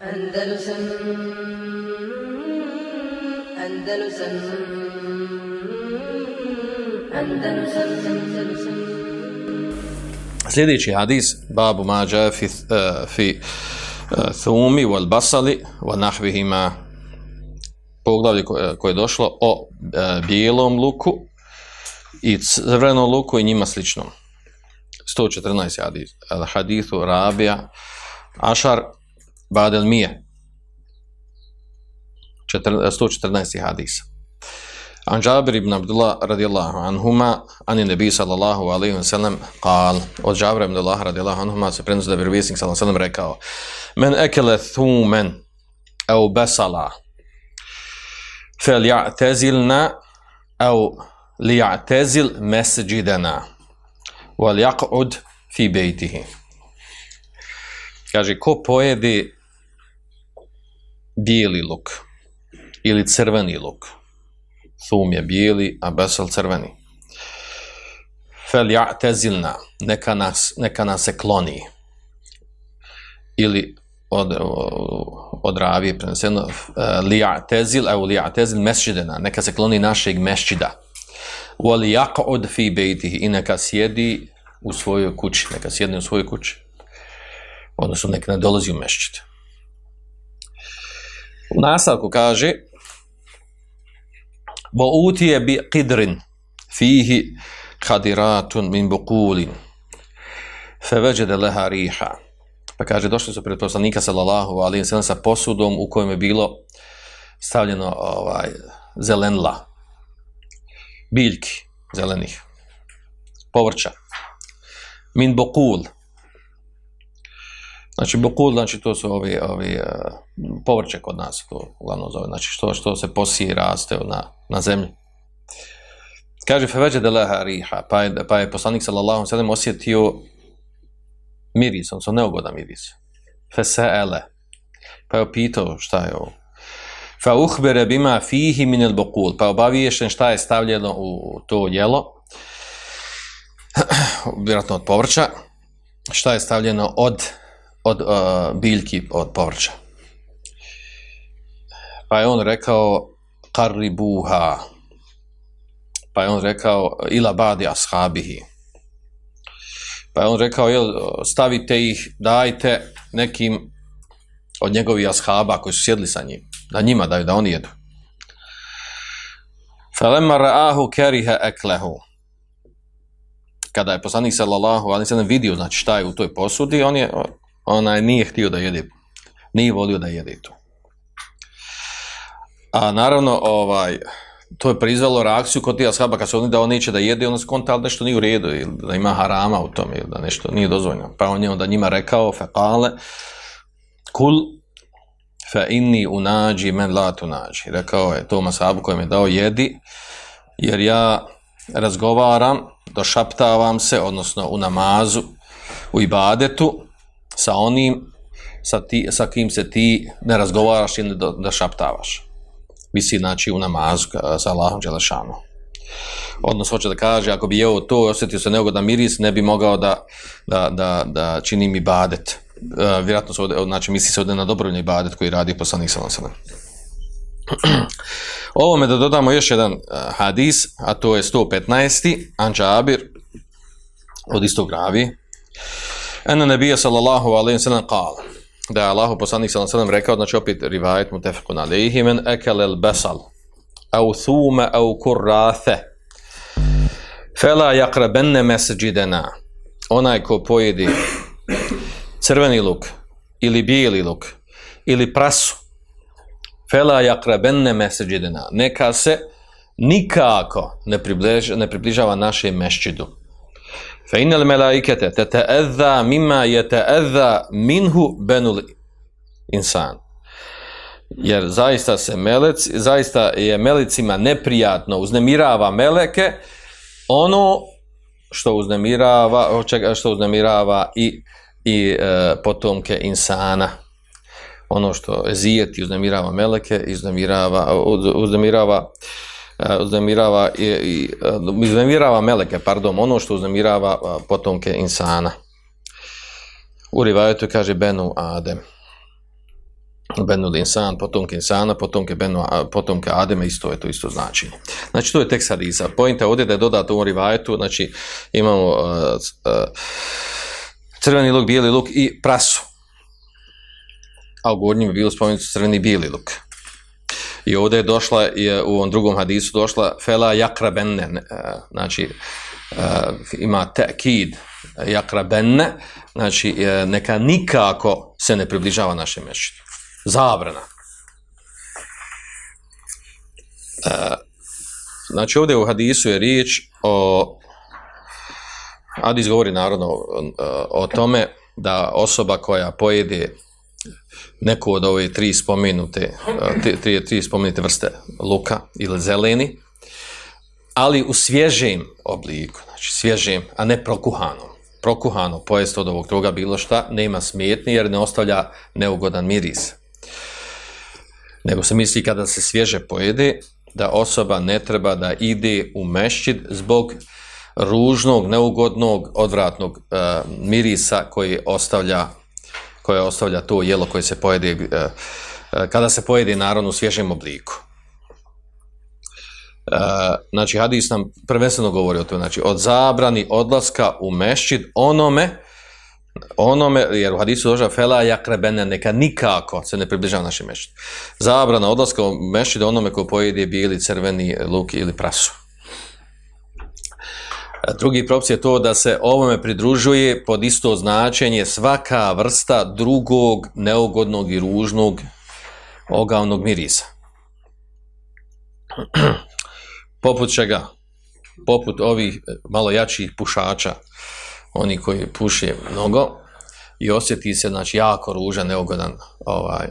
Andalusam Andalusam Andalusam Andalusam Sljedeći hadis, babu mađa fi, uh, fi uh, thumi wal basali wa nahvihima poglavlje koje, koje je došlo o uh, bijelom luku i crvenom luku i njima sličnom. 114 hadis. Hadithu rabija ašar badel mije. 114 hadisa. An Jabir ibn Abdullah radijallahu anhuma, ani nebi sallallahu alaihi wa sallam, kal, od Jabir ibn Abdullah radijallahu anhuma se prenosi da bi vjerovjesnik sallallahu alaihi wa sallam rekao, men ekele thumen au besala, fel ja'tezilna au li ja'tezil mesđidena, wal jaq'ud fi bejtihi. Kaže, ko pojedi bijeli luk ili crveni luk, thum je bijeli, a besel crveni. Fel ja'tezilna, neka nas, neka nas se kloni. Ili od, od ravije preneseno, eh, li ja'tezil, evo li ja'tezil mesđidena, neka se kloni našeg mesčida. Wal yaq'ud fi baytihi i neka sjedi u svojoj kući, neka sjedne u svojoj kući. Odnosno neka ne dolazi u mešćid. U nastavku kaže Bo utije bi qidrin fihi kadiratun min bukulin feveđede leha riha. Pa kaže, došli su pred poslanika sallallahu alim sallam sa posudom u kojem je bilo stavljeno ovaj, zelenla, biljki zelenih, povrća. Min bokul. Znači, bukul, znači, to su ovi, ovi uh, povrće kod nas, to uglavnom zove, znači, što, što se posije raste na, na zemlji. Kaže, feveđe de leha riha, pa je, pa je poslanik sallallahu sallam osjetio miris, on su neugodan miris. Feseele. Pa je opitao šta je ovo. Fa uhbere bima fihi min el bukul, Pa obaviješen šta je stavljeno u to jelo. Vjerojatno od povrća. Šta je stavljeno od, od uh, biljki od povrća. Pa je on rekao karibuha. Pa je on rekao ila badi ashabihi. Pa je on rekao, jel, stavite ih, dajte nekim od njegovih ashaba koji su sjedli sa njim, da njima daju, da oni jedu. Falema ra'ahu kerihe eklehu. Kada je poslanik sallallahu alaihi sallam vidio, znači šta je u toj posudi, on je, onaj nije htio da jede, nije volio da jede to. A naravno, ovaj, to je prizvalo reakciju kod tih ashaba kad su oni da on neće da jede, onda skonta ali nešto nije u redu, ili da ima harama u tome, ili da nešto nije dozvoljeno. Pa on je onda njima rekao, fekale, kul fe inni unađi men la tunađi. Rekao je tom ashabu kojem je dao jedi, jer ja razgovaram, došaptavam se, odnosno u namazu, u ibadetu, sa onim sa, ti, sa kim se ti ne razgovaraš ili došaptavaš misli znači u namazu sa Allahom Đelešanu. Odnosno hoće da kaže, ako bi jeo to, i osjetio se neugodan miris, ne bi mogao da, da, da, da čini mi badet. Uh, vjerojatno se ovdje, znači misli se ovdje na dobrovni badet koji radi poslanik sallam sallam. Ovome da dodamo još jedan uh, hadis, a to je 115. Anđabir od istog ravi. Ena nebija sallallahu alaihi sallam kala da je Allahu poslanik sallallahu alaihi wa sallam rekao znači opet rivajet mutafekun alaihi, men akala el besal, au thuma au kurrathe, fala yaqrabanna masjidana onaj ko pojedi crveni luk ili bijeli luk ili prasu fala yaqrabanna masjidana neka se nikako ne približava, ne približava našem mešćidu Fa innal malaikata tata'adha mimma yata'adha minhu banul insan. Jer zaista se melec, zaista je melicima neprijatno uznemirava meleke ono što uznemirava, što uznemirava i i e, potomke insana. Ono što zijeti uznemirava meleke, uznemirava uznemirava E, uznemirava i, i e, uznemirava meleke, pardon, ono što uznemirava e, potomke insana. U rivajetu kaže Benu Adem. Benu Linsan, potomke Insana, potomke, Benu, potomke Ademe, isto je to isto značenje. Znači, to je tekst hadisa. Pojenta ovdje da je dodato u ovom rivajetu, znači, imamo uh, uh, crveni luk, bijeli luk i prasu. A u gornjim je bilo spomenuto crveni bijeli luk. I ovdje je došla, je, u ovom drugom hadisu došla fela jakrabenne, e, znači, e, ima tekid jakrabenne, znači, e, neka nikako se ne približava našem mešćinu. zabrana. E, znači ovdje u hadisu je riječ o Hadis govori narodno o, o tome da osoba koja pojede neko od ove tri spomenute tri, tri spomenute vrste luka ili zeleni ali u svježem obliku znači svježem, a ne prokuhanom prokuhano pojest od ovog toga bilo šta nema smetni jer ne ostavlja neugodan miris. Nego se misli kada se svježe pojede, da osoba ne treba da ide u mešćid zbog ružnog, neugodnog, odvratnog e, mirisa koji ostavlja koje ostavlja to jelo koje se pojede eh, eh, kada se pojede naravno u svježem obliku. Uh, znači hadis nam prvenstveno govori o tome, znači od zabrani odlaska u mešćid onome onome, jer u hadisu dođa fela jakrebene, neka nikako se ne približava našem mešćidu. Zabrana odlaska u mešćidu onome ko pojede bijeli, crveni luk ili prasu. Drugi propis je to da se ovome pridružuje pod isto značenje svaka vrsta drugog neugodnog i ružnog ogavnog mirisa. Poput čega? Poput ovih eh, malo jačih pušača, oni koji puše mnogo i osjeti se znači jako ružan, neugodan ovaj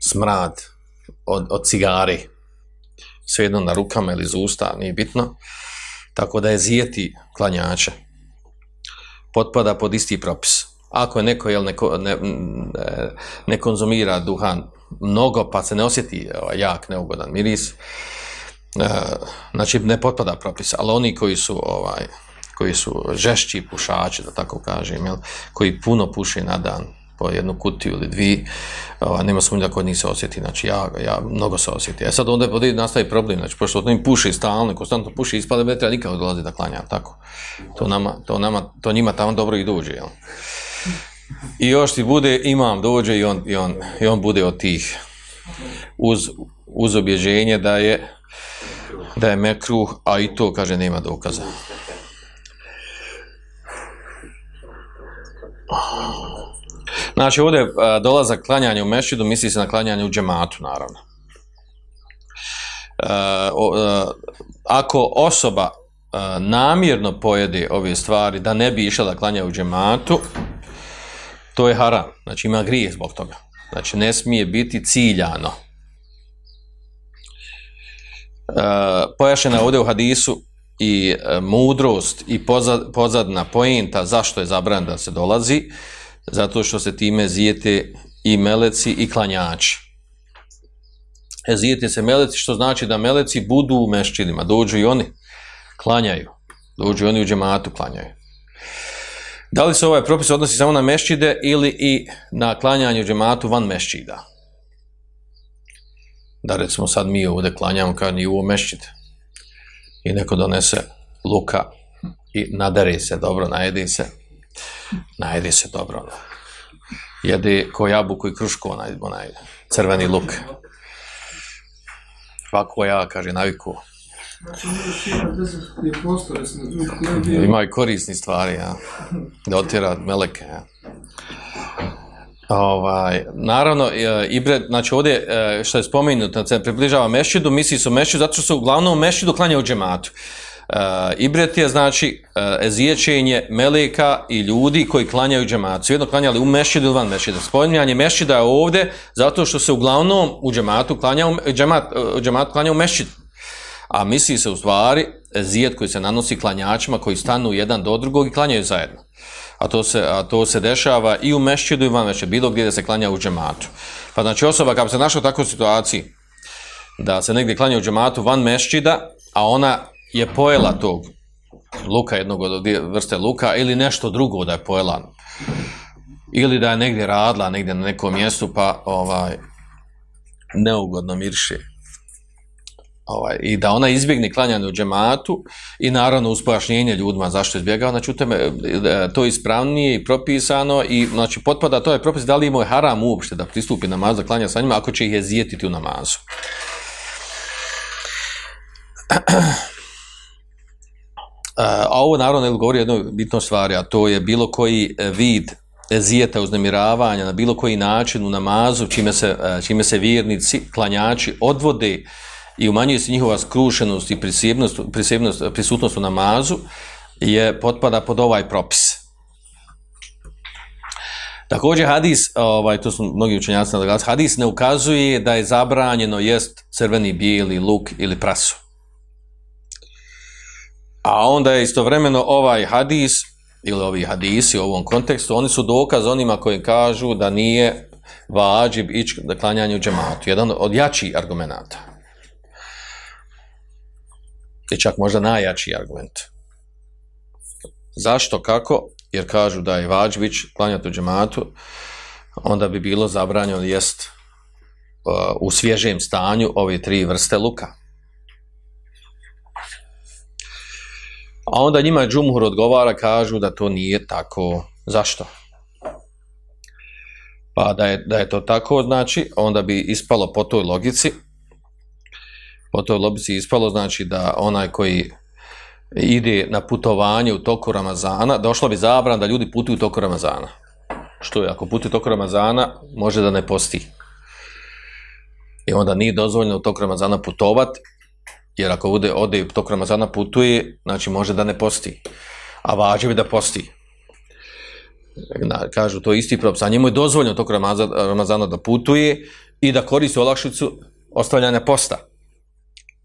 smrad od, od cigari svejedno na rukama ili iz usta, nije bitno tako da je zijeti klanjača potpada pod isti propis. Ako je neko jel, neko, ne, e, ne konzumira duhan mnogo pa se ne osjeti ovaj, jak, neugodan miris e, znači ne potpada propis. Ali oni koji su ovaj koji su žešći pušači, da tako kažem, jel, koji puno puše na dan jednu kutiju ili dvi, ova, nema sumnja kod njih se osjeti, znači ja, ja mnogo se osjeti. E sad onda je nastavi problem, znači pošto od njim puši stalno, konstantno puši, ispada ne treba nikad dolazi da klanja, tako. To, nama, to, nama, to njima tamo dobro i dođe, jel. I još ti bude, imam, dođe i on, i on, i on bude od tih uz, uz obježenje da je da je mekruh, a i to, kaže, nema dokaza. Znači, ovdje e, dolazak klanjanja u mešidu, misli se na klanjanje u džematu, naravno. E, o, e, ako osoba e, namjerno pojede ove stvari da ne bi išla da klanja u džematu, to je haram. Znači, ima grijeh zbog toga. Znači, ne smije biti ciljano. E, pojašena ovdje u hadisu i e, mudrost i pozad, pozadna pojenta zašto je zabran da se dolazi, zato što se time zijete i meleci i klanjači. E, zijete se meleci, što znači da meleci budu u mešćinima, dođu i oni, klanjaju, dođu i oni u džematu, klanjaju. Da li se ovaj propis odnosi samo na mešćide ili i na klanjanje u džematu van mešćida? Da recimo sad mi ovdje klanjamo kao ni u mešćide i neko donese luka i nadari se dobro, najedi se, najedi se dobro. Ono. Jede ko jabuku i krušku, onaj, onaj crveni luk. Ovako ja, kaže, naviku. Ima i korisni stvari, ja. Da otira meleke, ja. Ovaj, naravno, e, Ibre, znači ovdje e, što je spomenuto, da se približava mešidu, misli su mešidu, zato što se uglavnom mešidu klanja u džematu. Uh, ibret je znači uh, eziječenje meleka i ljudi koji klanjaju džematu. Svijedno klanjali u mešidu ili van mešida. Spominjanje mešida je ovdje zato što se uglavnom u džematu klanja u, džemat, e, u klanja u mešidu. A misli se u stvari ezijet koji se nanosi klanjačima koji stanu jedan do drugog i klanjaju zajedno a to se, a to se dešava i u mešćidu i van mešćidu, bilo gdje da se klanja u džematu. Pa znači osoba kada se našla u takvoj situaciji da se negdje klanja u džematu van mešćida, a ona je pojela tog luka, jednog od vrste luka, ili nešto drugo da je pojela, ili da je negdje radila, negdje na nekom mjestu, pa ovaj, neugodno mirše. Ovaj, I da ona izbjegne klanjanje u džematu i naravno uz pojašnjenje ljudima zašto izbjegava, znači u teme, e, to je ispravnije i propisano i znači potpada to je propis da li imao je haram uopšte da pristupi namaz da klanja sa njima ako će ih je zijetiti u namazu. E, a ovo naravno ne govori jednoj bitnoj stvari, a to je bilo koji e, vid ezijeta, uznemiravanja na bilo koji način u namazu, čime se, e, čime se vjernici, klanjači odvode i umanjuje se njihova skrušenost i prisebnost, prisebnost, prisutnost u namazu, je potpada pod ovaj propis. Također hadis, ovaj, to su mnogi učenjaci nadaglasili, hadis ne ukazuje da je zabranjeno jest crveni, bijeli, luk ili prasu. A onda je istovremeno ovaj hadis, ili ovi hadisi u ovom kontekstu, oni su dokaz onima koji kažu da nije vađib ići da klanjanje u džematu. Jedan od jačih argumenta. I čak možda najjači argument. Zašto, kako? Jer kažu da je vađib ići klanjati u džematu, onda bi bilo zabranjeno jest uh, u svježem stanju ove tri vrste luka. A onda njima džumhur odgovara, kažu da to nije tako. Zašto? Pa da je, da je to tako, znači, onda bi ispalo po toj logici, po toj logici ispalo, znači, da onaj koji ide na putovanje u toku Ramazana, došla bi zabran da ljudi putuju u toku Ramazana. Što je, ako putuju u toku Ramazana, može da ne posti. I onda nije dozvoljeno u toku Ramazana putovati, Jer ako ode, ode tog Ramazana putuje, znači može da ne posti. A vađe bi da posti. Na, kažu, to je isti propis. A njemu je dozvoljeno tog Ramazana, Ramazana da putuje i da koristi olakšicu ostavljanja posta.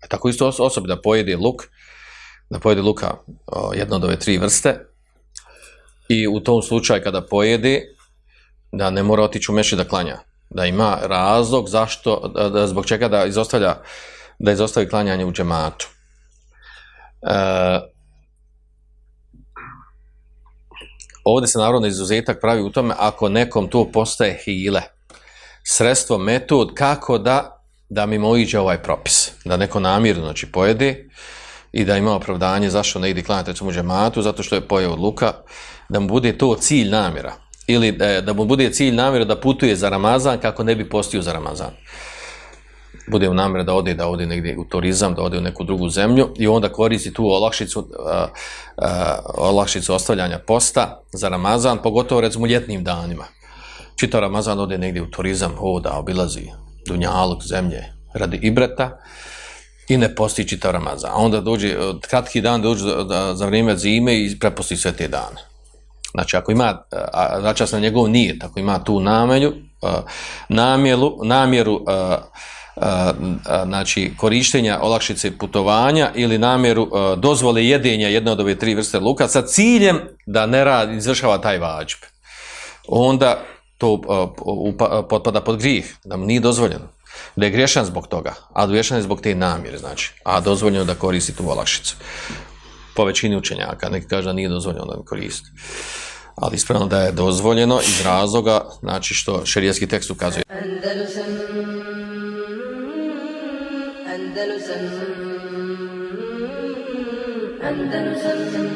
A tako isto osobi da pojede luk, da pojede luka o, jedno od ove tri vrste i u tom slučaju kada pojede, da ne mora otići u meši da klanja. Da ima razlog zašto, da, da, zbog čega da izostavlja da izostavi klanjanje u džematu. E, ovdje se naravno izuzetak pravi u tome ako nekom to postaje hile, sredstvo, metod, kako da da mi mojiđe ovaj propis. Da neko namirno znači, pojede i da ima opravdanje zašto ne ide klanjati recimo u džematu, zato što je pojeo od luka, da mu bude to cilj namjera. Ili da, da mu bude cilj namjera da putuje za Ramazan kako ne bi postio za Ramazan bude u namere da ode da ode negdje u turizam, da ode u neku drugu zemlju i onda koristi tu olakšicu, uh, uh, olakšicu ostavljanja posta za Ramazan, pogotovo recimo ljetnim danima. Čito Ramazan ode negdje u turizam, hoda, obilazi Dunjalog, zemlje, radi Ibreta i ne posti čitav Ramazan. A onda dođe, kratki dan dođe za, za vrijeme zime i preposti sve te dane. Znači, ako ima, znači, na njegov nije, tako ima tu namelju, namjeru, namjeru znači korištenja olakšice putovanja ili namjeru dozvole jedenja jedne od ove tri vrste luka sa ciljem da ne radi, izvršava taj vađb. Onda to potpada pod grijeh, da mu nije dozvoljeno. Da je grešan zbog toga, a grešan je zbog te namjere, znači, a dozvoljeno da koristi tu olakšicu. Po većini učenjaka, neki kaže da nije dozvoljeno da koristi. Ali ispravno da je dozvoljeno iz razloga, znači što šerijski tekst ukazuje. Andalusam Andalusam. Andalusam.